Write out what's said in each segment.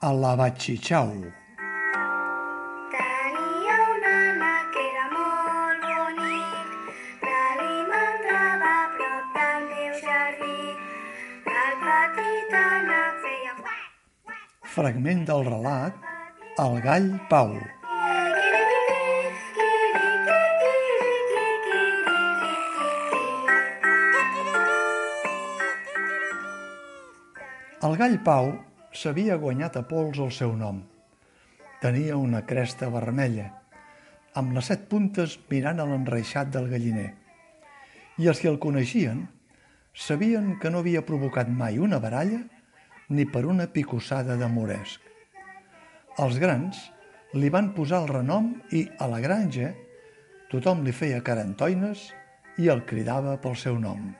A la batxitxau. Tenia un ànec que era molt bonic, l'alimentava a prop del meu jardí. El petit ànec feia quac, quac, Fragment del relat El gall Pau. El gall Pau s'havia guanyat a pols el seu nom. Tenia una cresta vermella, amb les set puntes mirant a l'enreixat del galliner. I els que el coneixien sabien que no havia provocat mai una baralla ni per una picossada de moresc. Els grans li van posar el renom i, a la granja, tothom li feia carantoines i el cridava pel seu nom.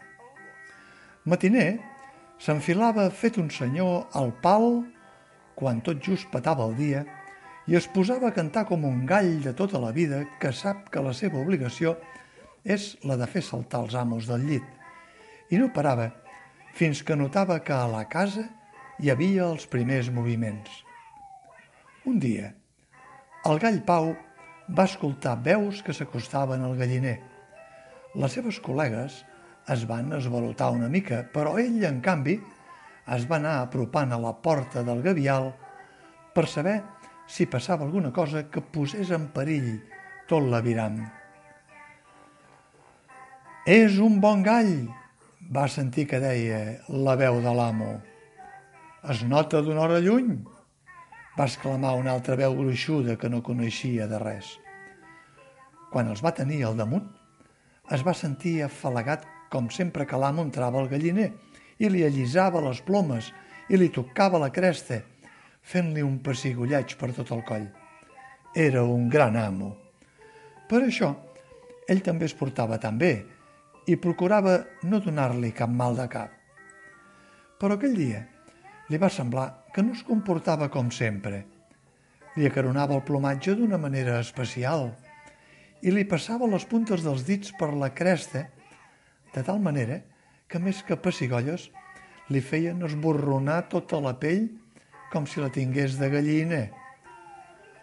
Matiner s'enfilava fet un senyor al pal quan tot just patava el dia i es posava a cantar com un gall de tota la vida que sap que la seva obligació és la de fer saltar els amos del llit i no parava fins que notava que a la casa hi havia els primers moviments. Un dia, el gall Pau va escoltar veus que s'acostaven al galliner. Les seves col·legues es van esvalotar una mica, però ell, en canvi, es va anar apropant a la porta del gavial per saber si passava alguna cosa que posés en perill tot l'aviram. És un bon gall, va sentir que deia la veu de l'amo. Es nota d'una hora lluny, va exclamar una altra veu gruixuda que no coneixia de res. Quan els va tenir al damunt, es va sentir afalagat com sempre que l'amo entrava al galliner i li allisava les plomes i li tocava la cresta, fent-li un pessigolleig per tot el coll. Era un gran amo. Per això, ell també es portava tan bé i procurava no donar-li cap mal de cap. Però aquell dia li va semblar que no es comportava com sempre. Li acaronava el plomatge d'una manera especial i li passava les puntes dels dits per la cresta de tal manera que més que pessigolles li feien esborronar tota la pell com si la tingués de gallina.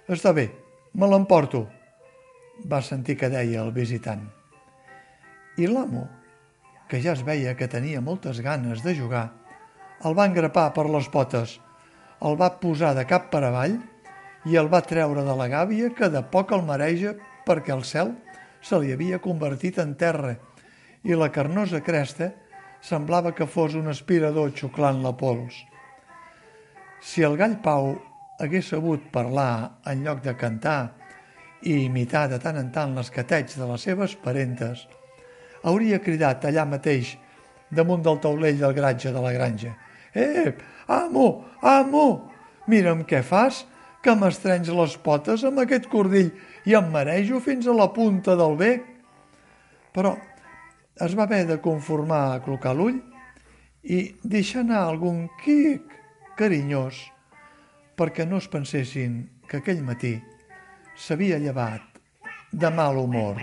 Està bé, me l'emporto, va sentir que deia el visitant. I l'amo, que ja es veia que tenia moltes ganes de jugar, el va engrapar per les potes, el va posar de cap per avall i el va treure de la gàbia que de poc el mareja perquè el cel se li havia convertit en terra i la carnosa cresta semblava que fos un aspirador xuclant la pols. Si el gall Pau hagués sabut parlar en lloc de cantar i imitar de tant en tant l'escateig de les seves parentes, hauria cridat allà mateix, damunt del taulell del gratge de la granja. Ep, amo, amo, mira'm què fas, que m'estrenys les potes amb aquest cordill i em marejo fins a la punta del bec. Però es va haver de conformar a clocar l'ull i deixar anar algun quic carinyós perquè no es pensessin que aquell matí s'havia llevat de mal humor.